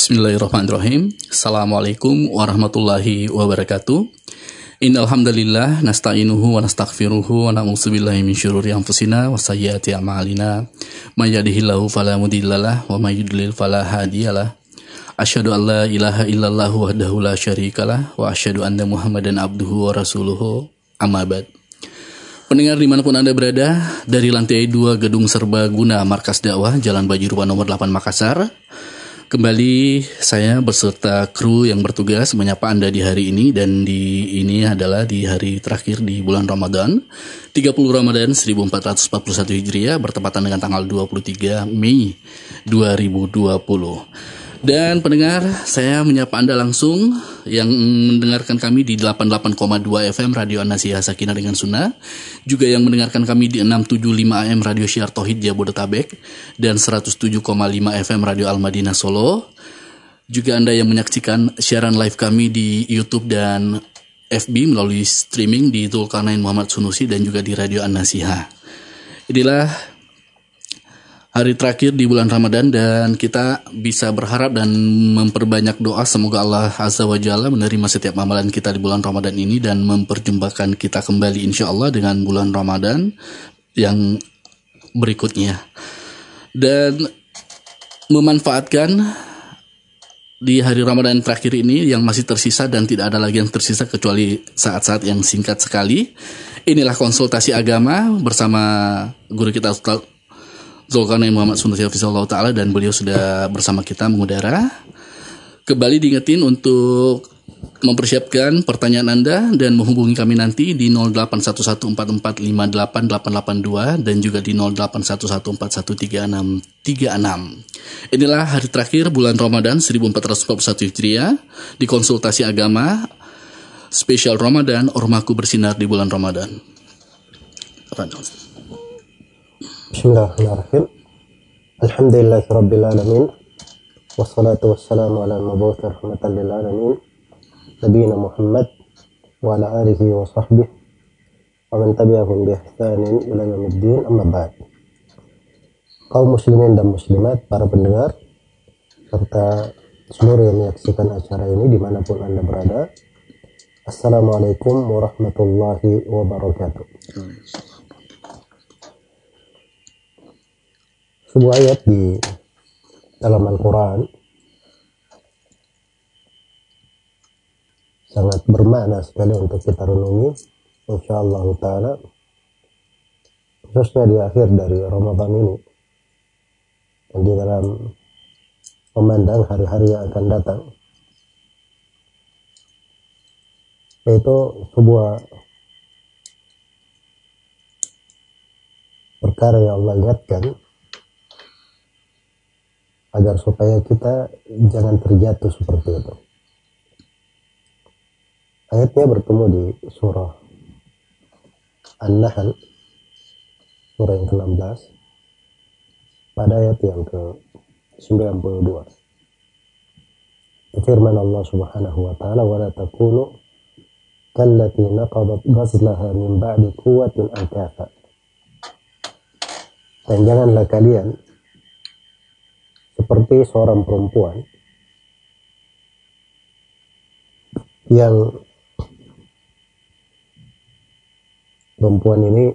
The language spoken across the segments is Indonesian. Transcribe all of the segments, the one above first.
Bismillahirrahmanirrahim. Assalamualaikum warahmatullahi wabarakatuh. Innal hamdalillah nasta'inuhu wa nastaghfiruhu wa na'udzu billahi min syururi anfusina wa sayyiati a'malina. May yahdihillahu fala mudhillalah wa may yudlil fala. Asyhadu an la ilaha illallah wahdahu la syarikalah wa asyhadu anna Muhammadan abduhu wa rasuluhu. Amma ba'd. Pendengar di mana pun Anda berada, dari lantai 2 Gedung Serbaguna Markas Dakwah Jalan Bajirupa nomor 8 Makassar, Kembali saya beserta kru yang bertugas menyapa Anda di hari ini. Dan di ini adalah di hari terakhir di bulan Ramadan. 30 Ramadan 1441 Hijriah bertepatan dengan tanggal 23 Mei 2020. Dan pendengar, saya menyapa Anda langsung yang mendengarkan kami di 88,2 FM Radio Anasiyah Sakinah dengan Sunnah, juga yang mendengarkan kami di 675 AM Radio Syiar Tohid Jabodetabek dan 107,5 FM Radio Al Madinah Solo. Juga Anda yang menyaksikan siaran live kami di YouTube dan FB melalui streaming di Zulkarnain Muhammad Sunusi dan juga di Radio An-Nasiha. Inilah hari terakhir di bulan Ramadan dan kita bisa berharap dan memperbanyak doa semoga Allah Azza wa Jalla menerima setiap amalan kita di bulan Ramadan ini dan memperjumpakan kita kembali insya Allah dengan bulan Ramadan yang berikutnya dan memanfaatkan di hari Ramadan terakhir ini yang masih tersisa dan tidak ada lagi yang tersisa kecuali saat-saat yang singkat sekali. Inilah konsultasi agama bersama guru kita Zulkarnain Muhammad Sunnah Hafizullah Ta'ala dan beliau sudah bersama kita mengudara. Kembali diingetin untuk mempersiapkan pertanyaan Anda dan menghubungi kami nanti di 0811445882 dan juga di 0811413636. Inilah hari terakhir bulan Ramadan 1441 Hijriah di konsultasi agama spesial Ramadan Ormaku bersinar di bulan Ramadan. Bismillahirrahmanirrahim. Alhamdulillah Rabbil Alamin. Wassalatu wassalamu ala mabuthi rahmatan lil alamin. Muhammad wa ala alihi wa sahbihi wa man tabi'ahum bi ihsanin ila yaumiddin amma ba'd. Kaum muslimin dan muslimat, para pendengar serta seluruh yang menyaksikan acara ini di mana pun anda berada. Assalamualaikum warahmatullahi wabarakatuh. Sebuah ayat di dalam Al-Quran. Sangat bermakna sekali untuk kita renungi. Insya Allah ta'ala. Khususnya di akhir dari Ramadan ini. Dan di dalam memandang hari-hari yang akan datang. Yaitu sebuah perkara yang Allah ingatkan agar supaya kita jangan terjatuh seperti itu. Ayatnya bertemu di surah An-Nahl surah yang ke-16 pada ayat yang ke-92. Firman Allah Subhanahu wa taala wa la takunu kallati naqadat ghazlaha min ba'di quwwatin ankafa. Dan janganlah kalian seperti seorang perempuan yang perempuan ini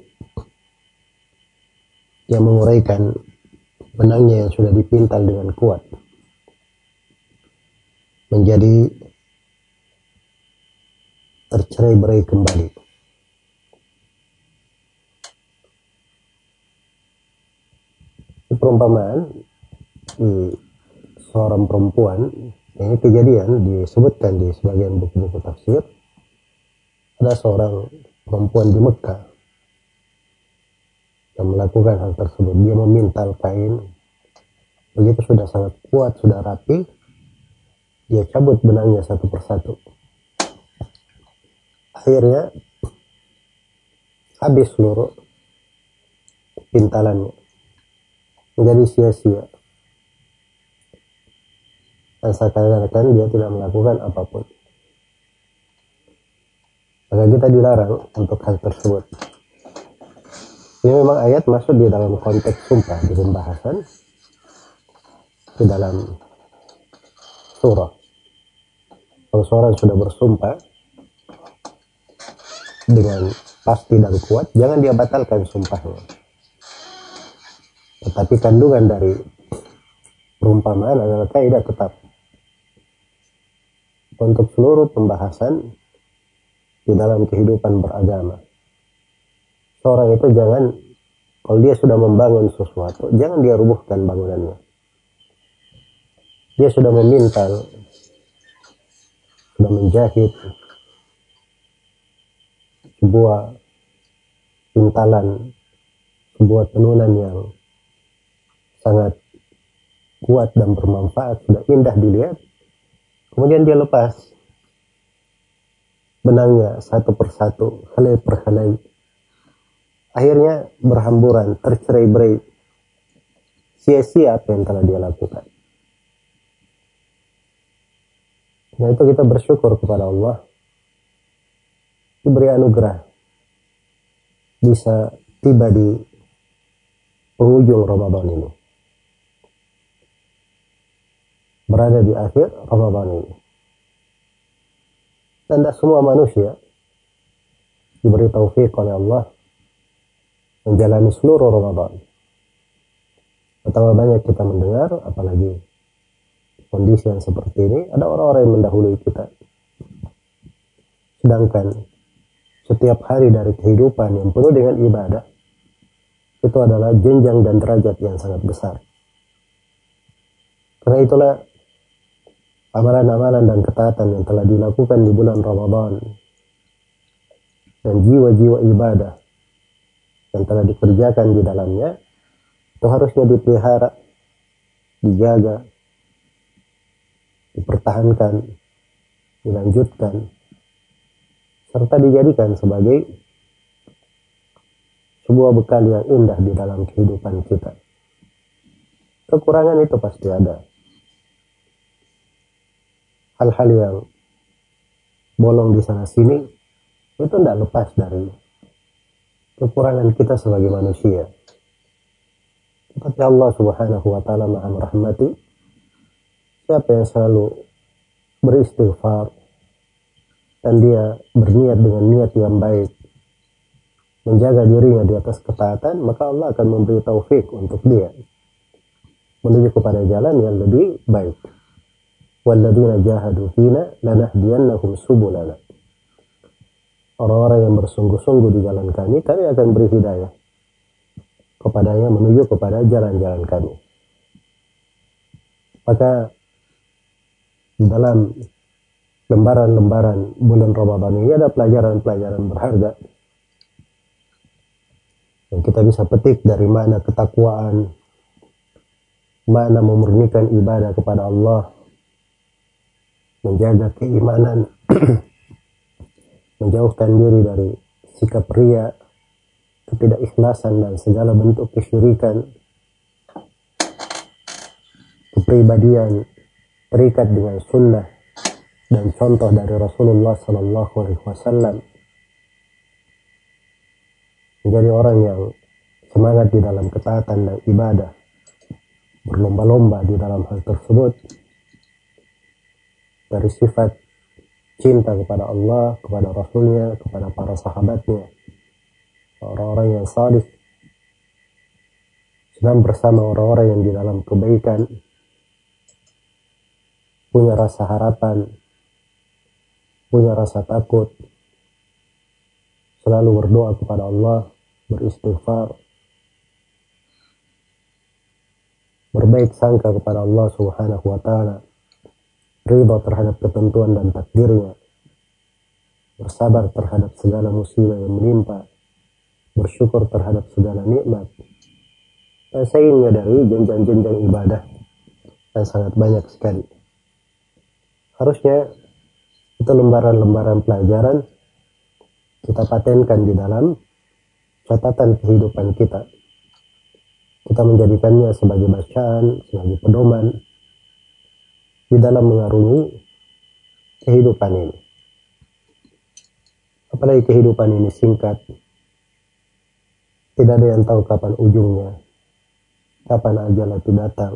yang menguraikan benangnya yang sudah dipintal dengan kuat menjadi tercerai berai kembali. Perumpamaan di seorang perempuan ini kejadian disebutkan di sebagian buku-buku tafsir ada seorang perempuan di Mekah yang melakukan hal tersebut. Dia memintal kain. Begitu sudah sangat kuat sudah rapi dia cabut benangnya satu persatu. Akhirnya habis seluruh pintalannya. Menjadi sia-sia dan seakan-akan dia tidak melakukan apa pun. Maka kita dilarang untuk hal tersebut. Ini memang ayat masuk di dalam konteks sumpah di pembahasan di dalam mahsurah. Kalau seorang sudah bersumpah dengan pasti dan kuat, jangan dia batalkan sumpahnya. Tetapi kandungan dari perumpamaan adalah kaidah tetap. Untuk seluruh pembahasan di dalam kehidupan beragama. Seorang itu jangan, kalau dia sudah membangun sesuatu, jangan dia rubuhkan bangunannya. Dia sudah memintal, sudah menjahit sebuah pintalan, sebuah tenunan yang sangat kuat dan bermanfaat, sudah indah dilihat. Kemudian dia lepas benangnya satu persatu, helai per helai. Akhirnya berhamburan, tercerai-berai. Sia-sia apa yang telah dia lakukan. Nah itu kita bersyukur kepada Allah diberi anugerah bisa tiba di penghujung Ramadan ini. Berada di akhir Ramadan ini. Dan tidak semua manusia diberi taufik oleh Allah menjalani seluruh Ramadan. Betapa banyak kita mendengar, apalagi kondisi yang seperti ini, ada orang-orang yang mendahului kita. Sedangkan setiap hari dari kehidupan yang penuh dengan ibadah, itu adalah jenjang dan derajat yang sangat besar. Karena itulah amalan-amalan dan ketaatan yang telah dilakukan di bulan Ramadan dan jiwa-jiwa ibadah yang telah dikerjakan di dalamnya itu harusnya dipelihara, dijaga, dipertahankan, dilanjutkan, serta dijadikan sebagai sebuah bekal yang indah di dalam kehidupan kita. Kekurangan itu pasti ada. Hal-hal yang bolong di sana sini itu tidak lepas dari kekurangan kita sebagai manusia. Tapi Allah Subhanahu wa taala Maha merahmati siapa yang selalu beristighfar dan dia berniat dengan niat yang baik menjaga dirinya di atas ketaatan maka Allah akan memberi taufik untuk dia menuju kepada jalan yang lebih baik walladzina jahadu fina lanahdiyannahum subulana orang-orang yang bersungguh-sungguh di jalan kami kami akan beri hidayah kepadanya menuju kepada jalan-jalan kami. Maka dalam lembaran-lembaran bulan Ramadan ini ada pelajaran-pelajaran berharga yang kita bisa petik dari mana ketakwaan, mana memurnikan ibadah kepada Allah, menjaga keimanan, menjauhkan diri dari sikap ria, ketidakikhlasan dan segala bentuk kesyirikan, kepribadian terikat dengan sunnah dan contoh dari Rasulullah Sallallahu Alaihi Wasallam. Menjadi orang yang semangat di dalam ketaatan dan ibadah berlomba-lomba di dalam hal tersebut dari sifat cinta kepada Allah, kepada Rasulnya, kepada para sahabatnya. Orang-orang yang sadis. Sedang bersama orang-orang yang di dalam kebaikan. Punya rasa harapan, punya rasa takut, selalu berdoa kepada Allah, beristighfar, berbaik sangka kepada Allah Subhanahu wa taala, ridha terhadap ketentuan dan takdirnya, bersabar terhadap segala musibah yang menimpa, bersyukur terhadap segala nikmat. Dan saya ingin dari jenjang-jenjang ibadah yang sangat banyak sekali harusnya itu lembaran-lembaran pelajaran kita patenkan di dalam catatan kehidupan kita. Kita menjadikannya sebagai bacaan, sebagai pedoman di dalam mengarungi kehidupan ini. Apalagi kehidupan ini singkat, tidak ada yang tahu kapan ujungnya, kapan ajal itu datang.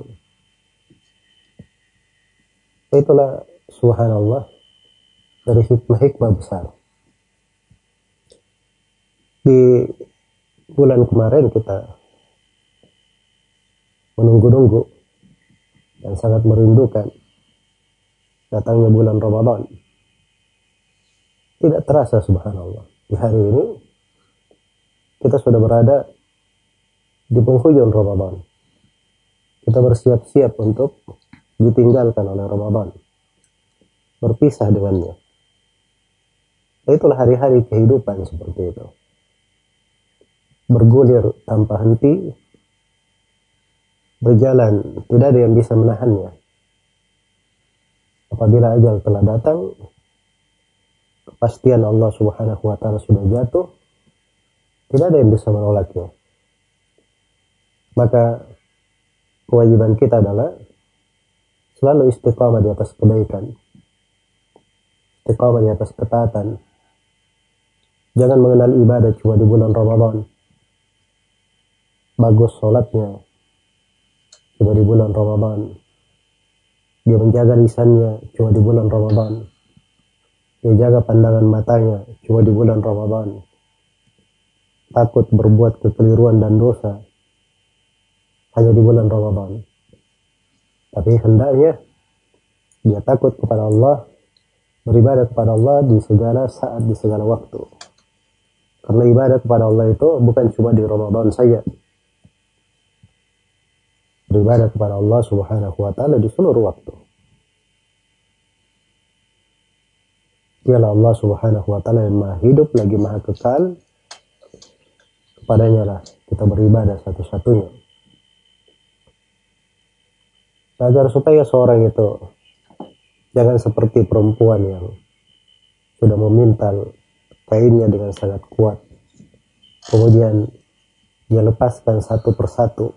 itulah subhanallah dari hikmah-hikmah besar di bulan kemarin kita menunggu-nunggu dan sangat merindukan datangnya bulan Ramadan. Tidak terasa subhanallah. Di hari ini kita sudah berada di penghujung Ramadan. Kita bersiap-siap untuk ditinggalkan oleh Ramadan. Berpisah dengannya. Itulah hari-hari kehidupan seperti itu. Bergulir tanpa henti berjalan, tidak ada yang bisa menahannya. Apabila ajal telah datang, kepastian Allah Subhanahu wa taala sudah jatuh, tidak ada yang bisa menolaknya. Maka kewajiban kita adalah selalu istiqamah di atas kebaikan. Istiqamah di atas ketaatan. Jangan mengenal ibadah cuma di bulan Ramadan. Bagus sholatnya, cuma di bulan Ramadan. Dia menjaga lisannya cuma di bulan Ramadan. Dia jaga pandangan matanya cuma di bulan Ramadan. Takut berbuat kekeliruan dan dosa hanya di bulan Ramadan. Tapi hendaknya dia takut kepada Allah, beribadah kepada Allah di segala saat, di segala waktu. Karena ibadah kepada Allah itu bukan cuma di Ramadan saja, beribadah kepada Allah Subhanahu wa taala di seluruh waktu. Dialah Allah Subhanahu wa taala yang Maha hidup lagi Maha kekal. Kepadanya lah kita beribadah satu-satunya. Agar supaya seorang itu jangan seperti perempuan yang sudah memintal kainnya dengan sangat kuat. Kemudian dia lepaskan satu persatu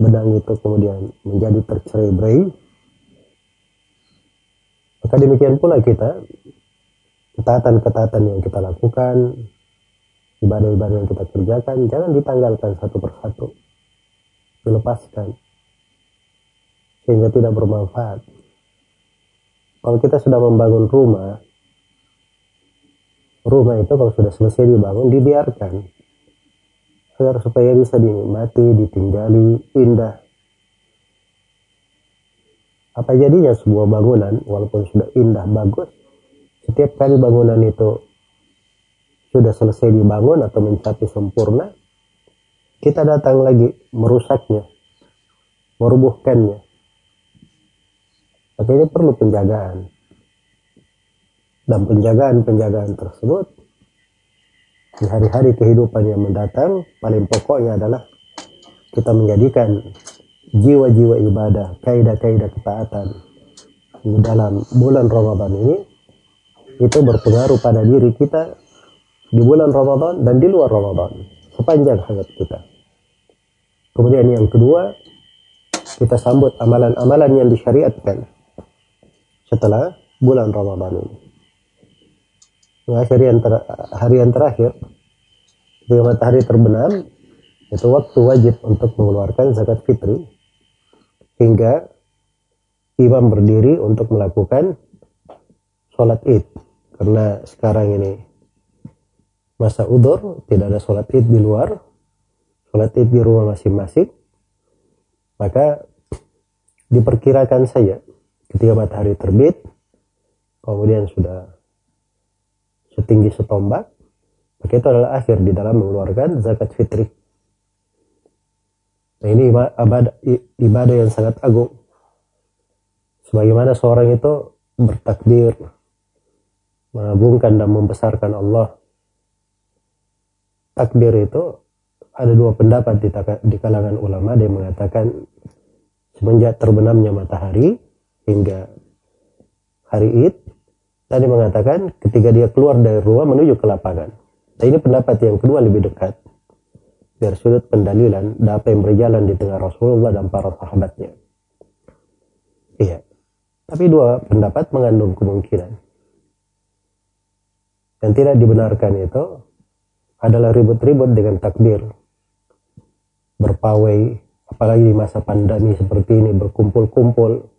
benang itu kemudian menjadi tercerai-berai maka demikian pula kita ketaatan-ketaatan yang kita lakukan ibadah-ibadah yang kita kerjakan jangan ditanggalkan satu persatu. Dilepaskan. Sehingga tidak bermanfaat. Kalau kita sudah membangun rumah rumah itu kalau sudah selesai dibangun dibiarkan agar supaya bisa dinikmati, ditinggali, indah. Apa jadinya sebuah bangunan walaupun sudah indah, bagus, setiap kali bangunan itu sudah selesai dibangun atau mencapai sempurna, kita datang lagi merusaknya, merubuhkannya. Tapi ini perlu penjagaan. Dan penjagaan-penjagaan tersebut di hari-hari kehidupan yang mendatang paling pokoknya adalah kita menjadikan jiwa-jiwa ibadah, kaidah-kaidah ketaatan di dalam bulan Ramadan ini itu berpengaruh pada diri kita di bulan Ramadan dan di luar Ramadan sepanjang hayat kita. Kemudian yang kedua, kita sambut amalan-amalan yang disyariatkan setelah bulan Ramadan ini hari yang, ter, hari yang terakhir ketika matahari terbenam itu waktu wajib untuk mengeluarkan zakat fitri hingga imam berdiri untuk melakukan sholat id. Karena sekarang ini masa udur tidak ada sholat id di luar sholat id di rumah masing-masing maka diperkirakan saja ketika matahari terbit kemudian sudah setinggi setombak, maka itu adalah akhir di dalam mengeluarkan zakat fitri. Nah ini ibadah, ibadah yang sangat agung. Sebagaimana seorang itu bertakbir, mengagungkan dan membesarkan Allah. Takbir itu ada dua pendapat di, di kalangan ulama yang mengatakan semenjak terbenamnya matahari hingga hari Id tadi mengatakan ketika dia keluar dari rumah menuju ke lapangan. Nah ini pendapat yang kedua lebih dekat dari sudut pendalilan apa yang berjalan di tengah Rasulullah dan para sahabatnya. Iya. Tapi dua pendapat mengandung kemungkinan. Yang tidak dibenarkan itu adalah ribut-ribut dengan takbir. Berpawai, apalagi di masa pandemi seperti ini berkumpul-kumpul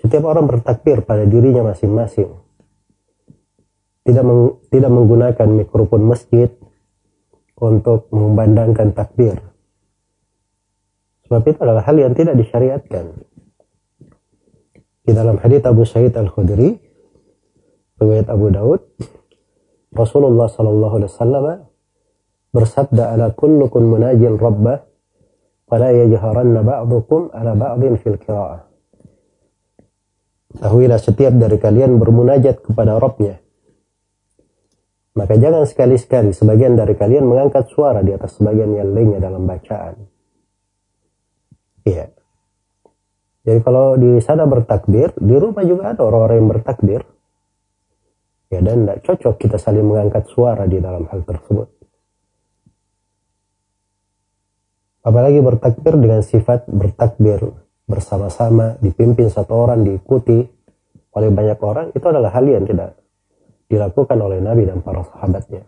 setiap orang bertakbir pada dirinya masing-masing. Tidak meng, tidak menggunakan mikrofon masjid untuk memandangkan takbir. Sebab itu adalah hal yang tidak disyariatkan. Di dalam hadits Abu Sa'id Al-Khudri riwayat Abu Daud Rasulullah sallallahu alaihi wasallam bersabda ala kullukum munajil rabbah fala yajharanna ba'dukum ala ba'din fil qira'ah Tahuilah setiap dari kalian bermunajat kepada Rabbnya. Maka jangan sekali-sekali sebagian dari kalian mengangkat suara di atas sebagian yang lainnya dalam bacaan. Iya. Jadi kalau di sana bertakbir, di rumah juga ada orang-orang yang bertakbir. Ya dan tidak cocok kita saling mengangkat suara di dalam hal tersebut. Apalagi bertakbir dengan sifat bertakbir bersama-sama, dipimpin satu orang, diikuti oleh banyak orang, itu adalah hal yang tidak dilakukan oleh Nabi dan para sahabatnya.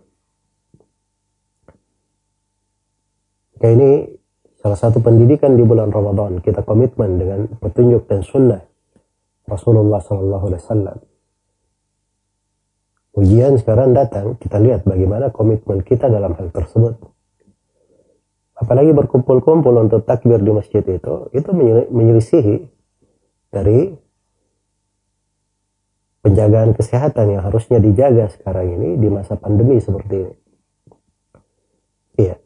Maka ini salah satu pendidikan di bulan Ramadan. Kita komitmen dengan petunjuk dan sunnah Rasulullah Sallallahu Alaihi Wasallam. Ujian sekarang datang, kita lihat bagaimana komitmen kita dalam hal tersebut apalagi berkumpul-kumpul untuk takbir di masjid itu itu menyelisihi dari penjagaan kesehatan yang harusnya dijaga sekarang ini di masa pandemi seperti ini. Iya.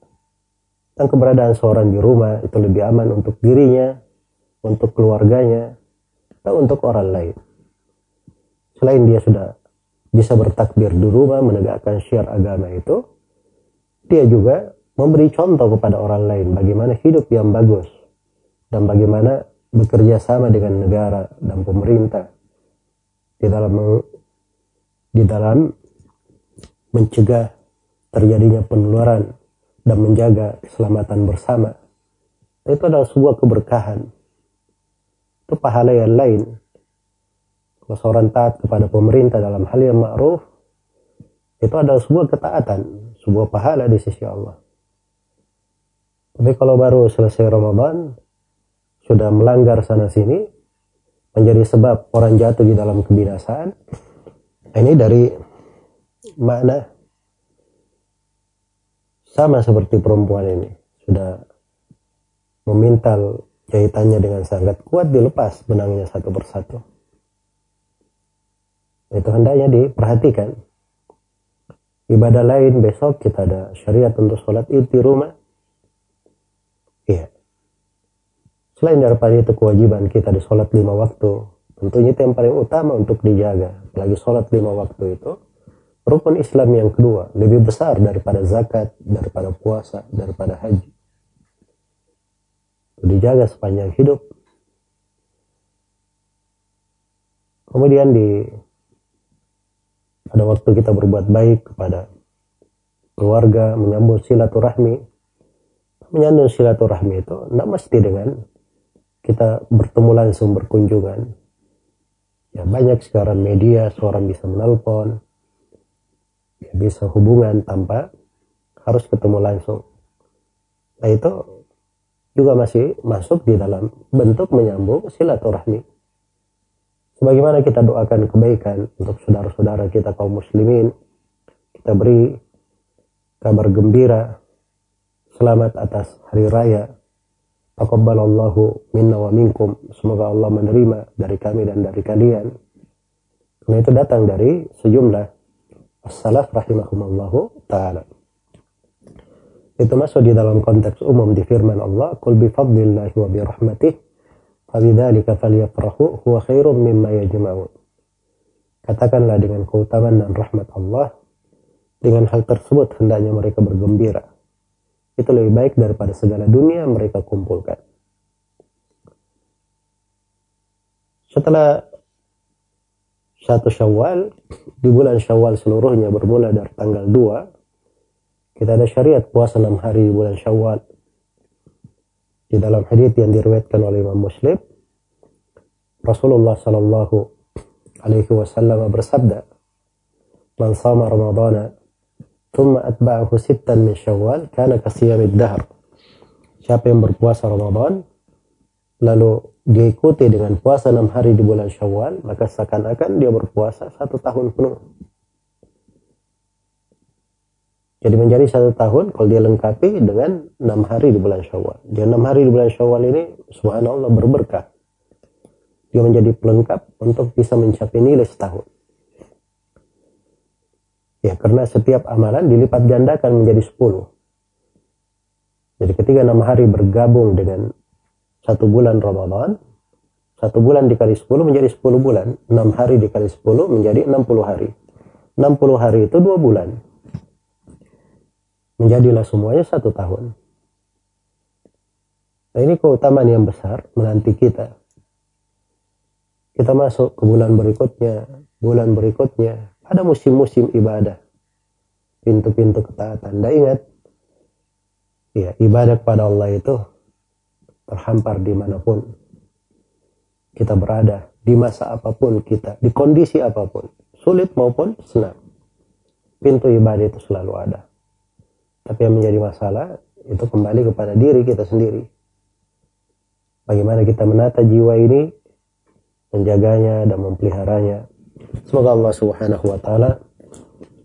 Dan keberadaan seorang di rumah itu lebih aman untuk dirinya, untuk keluarganya, atau untuk orang lain. Selain dia sudah bisa bertakbir di rumah, menegakkan syiar agama itu, dia juga memberi contoh kepada orang lain bagaimana hidup yang bagus dan bagaimana bekerja sama dengan negara dan pemerintah di dalam di dalam mencegah terjadinya penularan dan menjaga keselamatan bersama. Itu adalah sebuah keberkahan. Itu pahala yang lain. Kalau seorang taat kepada pemerintah dalam hal yang ma'ruf, itu adalah sebuah ketaatan, sebuah pahala di sisi Allah. Tapi kalau baru selesai Ramadan, sudah melanggar sana sini, menjadi sebab orang jatuh di dalam kebinasaan, ini dari makna sama seperti perempuan ini. Sudah memintal jahitannya dengan sangat kuat dilepas benangnya satu persatu. Itu hendaknya diperhatikan. Ibadah lain besok kita ada syariat untuk sholat id di rumah Iya. Selain daripada itu kewajiban kita di sholat lima waktu, tentunya itu yang paling utama untuk dijaga. Lagi sholat lima waktu itu, rukun Islam yang kedua, lebih besar daripada zakat, daripada puasa, daripada haji. Dijaga sepanjang hidup. Kemudian di pada waktu kita berbuat baik kepada keluarga, menyambut silaturahmi, menyandung silaturahmi itu tidak mesti dengan kita bertemu langsung berkunjungan. Ya banyak sekarang media seorang bisa menelpon ya bisa hubungan tanpa harus ketemu langsung. Nah itu juga masih masuk di dalam bentuk menyambung silaturahmi. Sebagaimana kita doakan kebaikan untuk saudara-saudara kita kaum muslimin kita beri kabar gembira selamat atas hari raya. Taqabbalallahu minna wa minkum. Semoga Allah menerima dari kami dan dari kalian. Karena itu datang dari sejumlah as-salaf rahimahumallahu ta'ala. Itu masuk di dalam konteks umum di firman Allah, "Qul bi fadlillahi wa bi rahmatih, fabidzalika falyafrahu huwa khairum mimma yajma'un." Katakanlah dengan keutamaan dan rahmat Allah, dengan hal tersebut hendaknya mereka bergembira itu lebih baik daripada segala dunia mereka kumpulkan. Setelah satu syawal, di bulan syawal seluruhnya bermula dari tanggal 2, kita ada syariat puasa 6 hari di bulan syawal. Di dalam hadis yang diriwayatkan oleh Imam Muslim, Rasulullah Sallallahu Alaihi Wasallam bersabda, "Man sama thumma atba'ahu sitan min syawal kana kasiyamid Dahar. siapa yang berpuasa Ramadan lalu diikuti dengan puasa enam hari di bulan Syawal maka seakan-akan dia berpuasa satu tahun penuh. Jadi menjadi satu tahun kalau dia lengkapi dengan enam hari di bulan Syawal. Dia enam hari di bulan Syawal ini subhanallah berberkah. Dia menjadi pelengkap untuk bisa mencapai nilai setahun. Ya, karena setiap amalan dilipat gandakan menjadi sepuluh. Jadi ketika enam hari bergabung dengan satu bulan Ramadan, satu bulan dikali sepuluh menjadi sepuluh bulan. Enam hari dikali sepuluh menjadi enam puluh hari. Enam puluh hari itu dua bulan. Menjadilah semuanya satu tahun. Nah ini keutamaan yang besar menanti kita. Kita masuk ke bulan berikutnya, bulan berikutnya, ada musim-musim ibadah. Pintu-pintu ketaatan. Dan ingat, ya ibadah kepada Allah itu terhampar di mana pun kita berada, di masa apa pun kita, di kondisi apa pun, sulit maupun senang. Pintu ibadah itu selalu ada. Tapi yang menjadi masalah itu kembali kepada diri kita sendiri. Bagaimana kita menata jiwa ini, menjaganya dan memeliharanya. Semoga Allah Subhanahu wa taala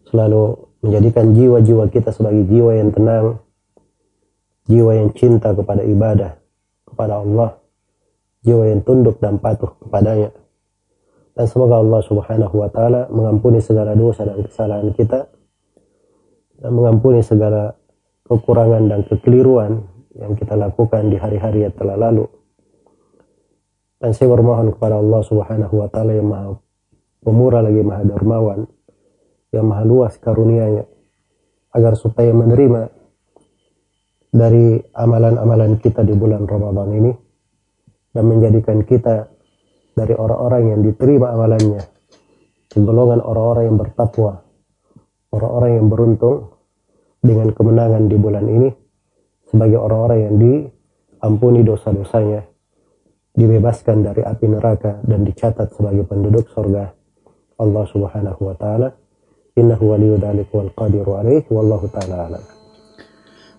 selalu menjadikan jiwa-jiwa kita sebagai jiwa yang tenang, jiwa yang cinta kepada ibadah, kepada Allah, jiwa yang tunduk dan patuh kepadanya. Dan semoga Allah Subhanahu wa taala mengampuni segala dosa dan kesalahan kita dan mengampuni segala kekurangan dan kekeliruan yang kita lakukan di hari-hari yang telah lalu. Dan saya bermohon kepada Allah Subhanahu wa taala yang Maha Pemurah lagi Maha Dermawan, yang Maha luas karunia-Nya agar supaya menerima dari amalan-amalan kita di bulan Ramadan ini dan menjadikan kita dari orang-orang yang diterima amalannya golongan orang-orang yang bertakwa orang-orang yang beruntung dengan kemenangan di bulan ini sebagai orang-orang yang diampuni dosa-dosanya dibebaskan dari api neraka dan dicatat sebagai penduduk surga Allah Subhanahu wa taala. Innahu waliyyu wal qadiru alaihi wallahu taala alam.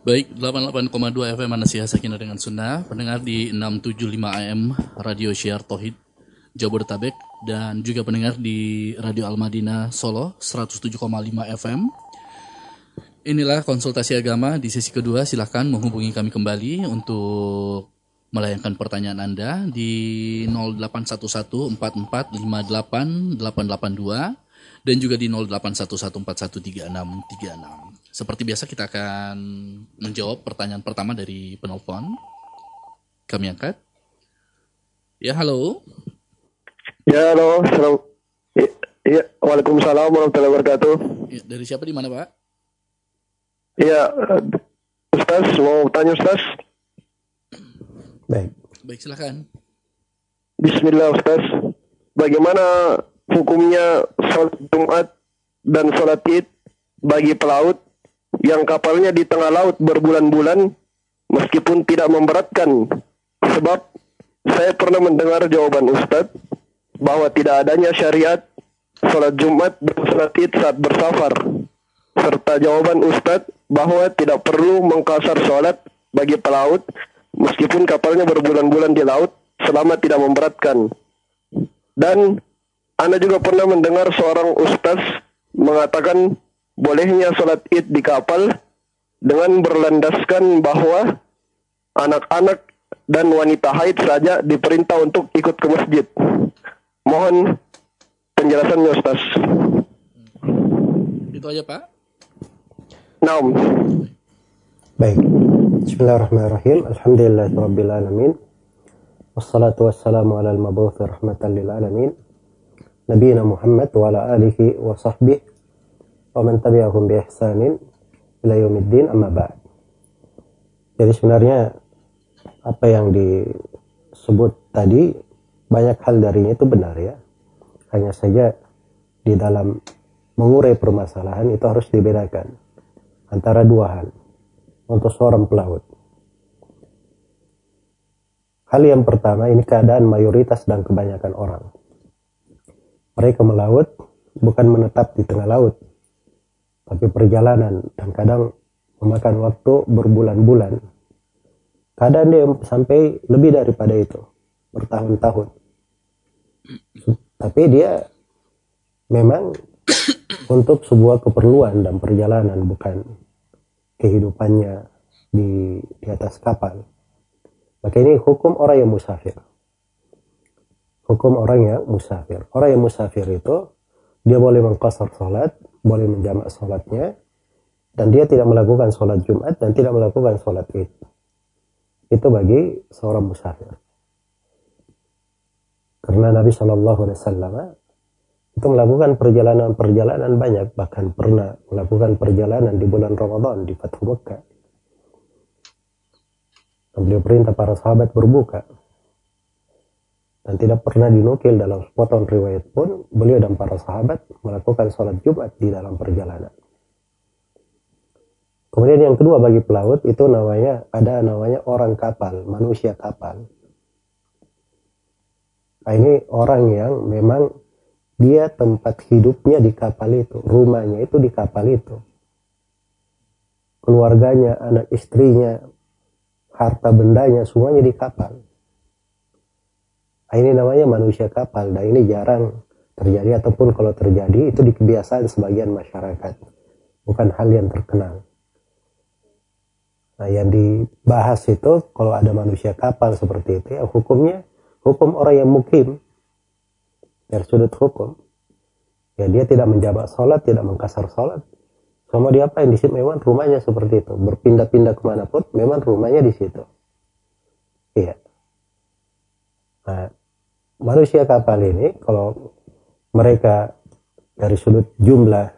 Baik, 88,2 FM Manasihah Sakinah dengan Sunnah, pendengar di 675 AM Radio Syiar Tohid Jabodetabek. Dan juga pendengar di Radio Al-Madinah Solo 107,5 FM. Inilah konsultasi agama di sesi kedua. Silahkan menghubungi kami kembali untuk melayangkan pertanyaan Anda di 081144588882 dan juga di 0811413636. Seperti biasa kita akan menjawab pertanyaan pertama dari penelpon. Kami angkat. Ya, halo. Ya, halo. Salam. Ya, Waalaikumsalam warahmatullahi wabarakatuh. Ya, dari siapa di mana, Pak? Iya, Ustaz, mau tanya Ustaz? Baik Baik, silakan. Bismillah Ustaz. Bagaimana hukumnya sholat Jumat dan sholat Id bagi pelaut yang kapalnya di tengah laut berbulan-bulan meskipun tidak memberatkan sebab saya pernah mendengar jawaban Ustadz bahwa tidak adanya syariat sholat Jumat dan sholat Id saat bersafar serta jawaban Ustadz bahwa tidak perlu mengkasar sholat bagi pelaut meskipun kapalnya berbulan-bulan di laut selama tidak memberatkan dan anda juga pernah mendengar seorang ustaz mengatakan bolehnya sholat id di kapal dengan berlandaskan bahwa anak-anak dan wanita haid saja diperintah untuk ikut ke masjid. Mohon penjelasannya Ustaz. Itu aja, Pak. Naam. baik Bismillahirrahmanirrahim Alhamdulillahirabbil alamin Wassalatu wassalamu ala al-mabuthi rahmatan lil alamin Nabiina Muhammad wa ala alihi wa sahbihi wa man tabi'ahum bi ihsanin ila yaumiddin amma ba'd. Jadi sebenarnya apa yang disebut tadi banyak hal darinya itu benar ya. Hanya saja di dalam mengurai permasalahan itu harus dibedakan antara dua hal untuk seorang pelaut. Hal yang pertama ini keadaan mayoritas dan kebanyakan orang. Mereka melaut bukan menetap di tengah laut, tapi perjalanan dan kadang memakan waktu berbulan-bulan kadang dia sampai lebih daripada itu bertahun-tahun tapi dia memang untuk sebuah keperluan dan perjalanan bukan kehidupannya di, di atas kapal maka ini hukum orang yang musafir hukum orang yang musafir orang yang musafir itu dia boleh mengkosor sholat boleh menjamak sholatnya dan dia tidak melakukan sholat Jumat dan tidak melakukan sholat Id. Itu bagi seorang musafir. Karena Nabi Shallallahu Alaihi Wasallam itu melakukan perjalanan-perjalanan banyak, bahkan pernah melakukan perjalanan di bulan Ramadan di Fathu Mekah. Beliau perintah para sahabat berbuka. Dan tidak pernah dinukil dalam sepotong riwayat pun, beliau dan para sahabat melakukan sholat Jumat di dalam perjalanan. Kemudian yang kedua bagi pelaut itu namanya ada namanya orang kapal, manusia kapal. Nah, ini orang yang memang dia tempat hidupnya di kapal itu, rumahnya itu di kapal itu. Keluarganya, anak istrinya, harta bendanya semuanya di kapal. Nah, ini namanya manusia kapal. Dan ini jarang terjadi ataupun kalau terjadi itu di kebiasaan sebagian masyarakat. Bukan hal yang terkenal. Nah, yang dibahas itu kalau ada manusia kapal seperti itu ya hukumnya hukum orang yang mukim dari sudut hukum. Ya dia tidak menjabat sholat, tidak mengkasar sholat. Sama dia apa di situ memang rumahnya seperti itu. Berpindah-pindah ke mana pun memang rumahnya di situ. Iya. Nah, manusia kapal ini kalau mereka dari sudut jumlah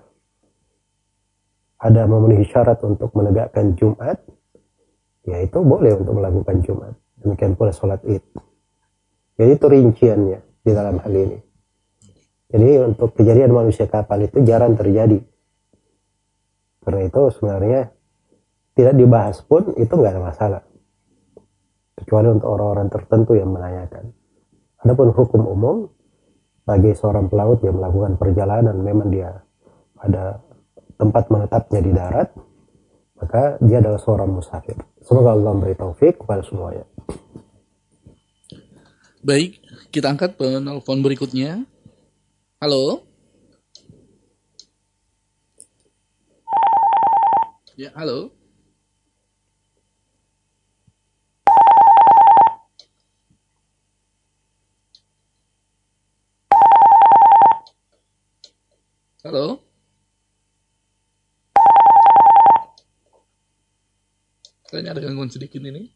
ada memenuhi syarat untuk menegakkan Jumat, ya itu boleh untuk melakukan Jumat. Demikian pula sholat id. Jadi itu rinciannya di dalam hal ini. Jadi untuk kejadian manusia kapal itu jarang terjadi. Karena itu sebenarnya tidak dibahas pun itu nggak ada masalah. Kecuali untuk orang-orang tertentu yang menanyakan. Adapun hukum umum bagi seorang pelaut yang melakukan perjalanan memang dia ada tempat menetapnya di darat, maka dia adalah seorang musafir. Semoga Allah memberi taufik kepada semuanya. Baik, kita angkat penelpon berikutnya. Halo. Ya, halo. Halo. Kayaknya ada gangguan sedikit ini.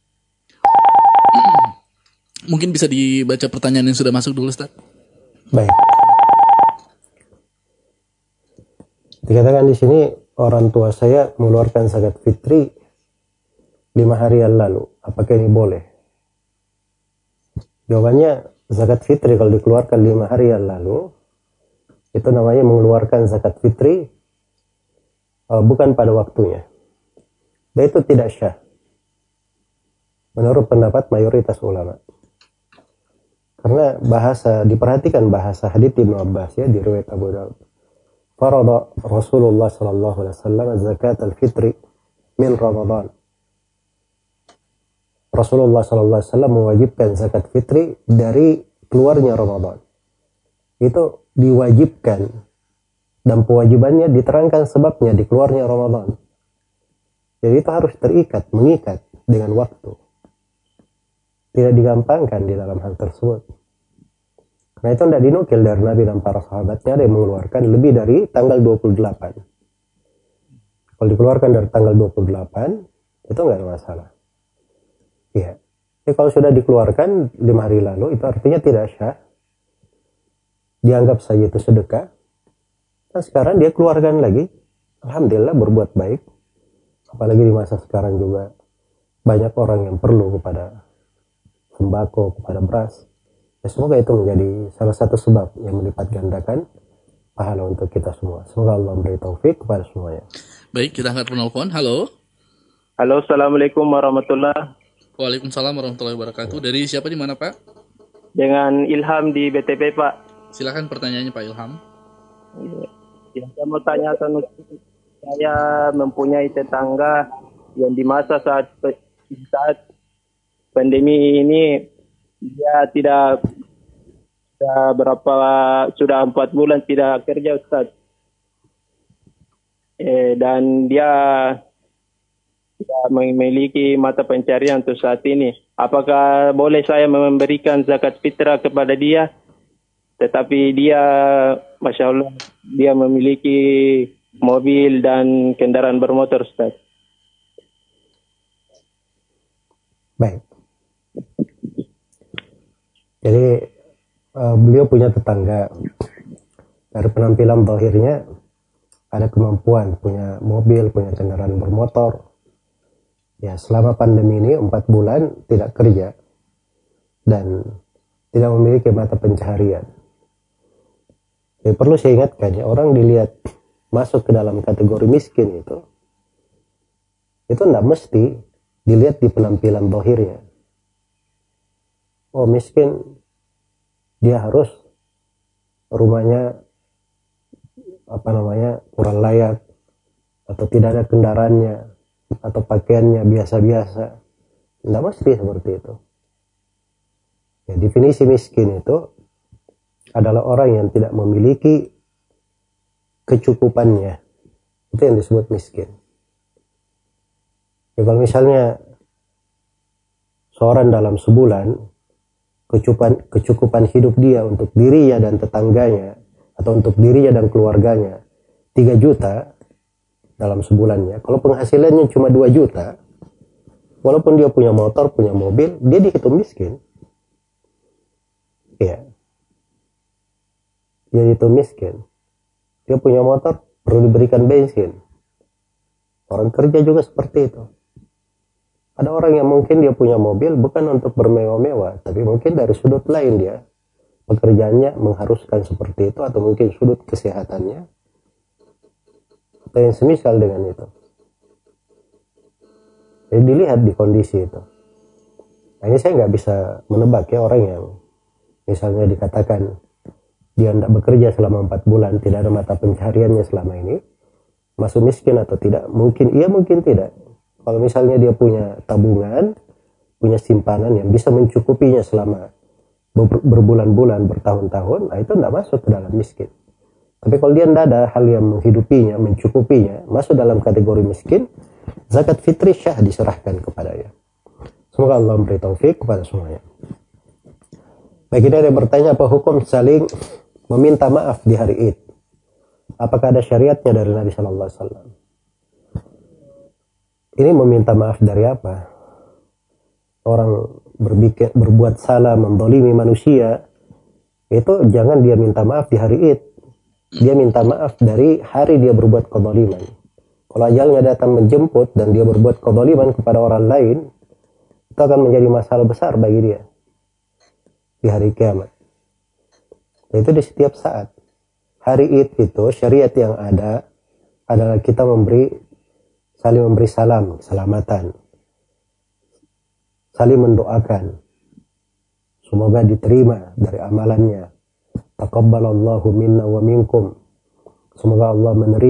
Mungkin bisa dibaca pertanyaan yang sudah masuk dulu, Ustaz. Baik. Dikatakan di sini orang tua saya mengeluarkan zakat fitri lima hari yang lalu. Apakah ini boleh? Jawabannya zakat fitri kalau dikeluarkan lima hari yang lalu itu namanya mengeluarkan zakat fitri uh, bukan pada waktunya. Dan itu tidak syah menurut pendapat mayoritas ulama. Karena bahasa diperhatikan bahasa hadits Ibnu Abbas ya di riwayat Abu Dawud. Farada Rasulullah sallallahu alaihi wasallam zakat al-fitri min Ramadan. Rasulullah sallallahu alaihi wasallam mewajibkan zakat fitri dari keluarnya Ramadan. Itu diwajibkan dan kewajibannya diterangkan sebabnya di keluarnya Ramadan. Jadi itu harus terikat, mengikat dengan waktu tidak digampangkan di dalam hal tersebut. Karena itu tidak dinukil dari Nabi dan para sahabatnya ada yang mengeluarkan lebih dari tanggal 28. Kalau dikeluarkan dari tanggal 28, itu nggak ada masalah. Iya. Jadi kalau sudah dikeluarkan lima hari lalu, itu artinya tidak syah. Dianggap saja itu sedekah. Dan sekarang dia keluarkan lagi. Alhamdulillah berbuat baik. Apalagi di masa sekarang juga banyak orang yang perlu kepada sembako, kepada beras. Ya, semoga itu menjadi salah satu sebab yang melipat gandakan pahala untuk kita semua. Semoga Allah memberi taufik kepada semuanya. Baik, kita angkat penelpon. Halo. Halo, Assalamualaikum warahmatullahi Waalaikumsalam warahmatullahi wabarakatuh. Dari siapa di mana, Pak? Dengan Ilham di BTP, Pak. Silakan pertanyaannya, Pak Ilham. Ya, saya mau tanyakan saya mempunyai tetangga yang di masa saat saat pandemi ini dia tidak sudah berapa sudah empat bulan tidak kerja Ustaz. Eh, dan dia tidak memiliki mata pencarian untuk saat ini. Apakah boleh saya memberikan zakat fitrah kepada dia? Tetapi dia, masya Allah, dia memiliki mobil dan kendaraan bermotor, Ustaz. Baik. Jadi uh, beliau punya tetangga dari penampilan bahirnya ada kemampuan punya mobil, punya kendaraan bermotor. Ya selama pandemi ini empat bulan tidak kerja dan tidak memiliki mata pencaharian. Jadi perlu saya ingatkan ya orang dilihat masuk ke dalam kategori miskin itu itu tidak mesti dilihat di penampilan bahirnya. Oh miskin. Dia harus rumahnya apa namanya kurang layak atau tidak ada kendaraannya atau pakaiannya biasa-biasa. Tidak mesti seperti itu. Ya, definisi miskin itu adalah orang yang tidak memiliki kecukupannya. Itu yang disebut miskin. Ya, kalau misalnya seorang dalam sebulan kecukupan kecukupan hidup dia untuk dirinya dan tetangganya atau untuk dirinya dan keluarganya 3 juta dalam sebulannya. Kalau penghasilannya cuma 2 juta walaupun dia punya motor punya mobil dia dihitung miskin. Ya dia dihitung miskin. Dia punya motor perlu diberikan bensin. Orang kerja juga seperti itu ada orang yang mungkin dia punya mobil bukan untuk bermewah-mewah tapi mungkin dari sudut lain dia. Pekerjaannya mengharuskan seperti itu atau mungkin sudut kesehatannya. Atau yang semisal dengan itu. Jadi dilihat di kondisi itu. Nah ini saya nggak bisa menebak ya orang yang misalnya dikatakan dia tidak bekerja selama empat bulan tidak ada mata pencariannya selama ini. Masuk miskin atau tidak mungkin iya mungkin tidak kalau misalnya dia punya tabungan punya simpanan yang bisa mencukupinya selama berbulan-bulan, bertahun-tahun, nah itu tidak masuk ke dalam miskin. Tapi kalau dia tidak ada hal yang menghidupinya, mencukupinya, masuk dalam kategori miskin, zakat fitri syah diserahkan kepadanya. Semoga Allah memberi taufik kepada semuanya. Baik, ini ada yang bertanya apa hukum saling meminta maaf di hari Id? Apakah ada syariatnya dari Nabi Shallallahu Alaihi Wasallam? Ini meminta maaf dari apa? Orang berbikin, berbuat salah, mendolimi manusia, itu jangan dia minta maaf di hari Id. Dia minta maaf dari hari dia berbuat kedoliman. Kalau ajalnya datang menjemput dan dia berbuat kedoliman kepada orang lain, itu akan menjadi masalah besar bagi dia di hari kiamat. Itu di setiap saat. Hari Id itu syariat yang ada adalah kita memberi saling memberi salam, selamatan saling mendoakan. Semoga diterima dari amalannya. Taqabbalallahu minna wa minkum. Semoga Allah menerima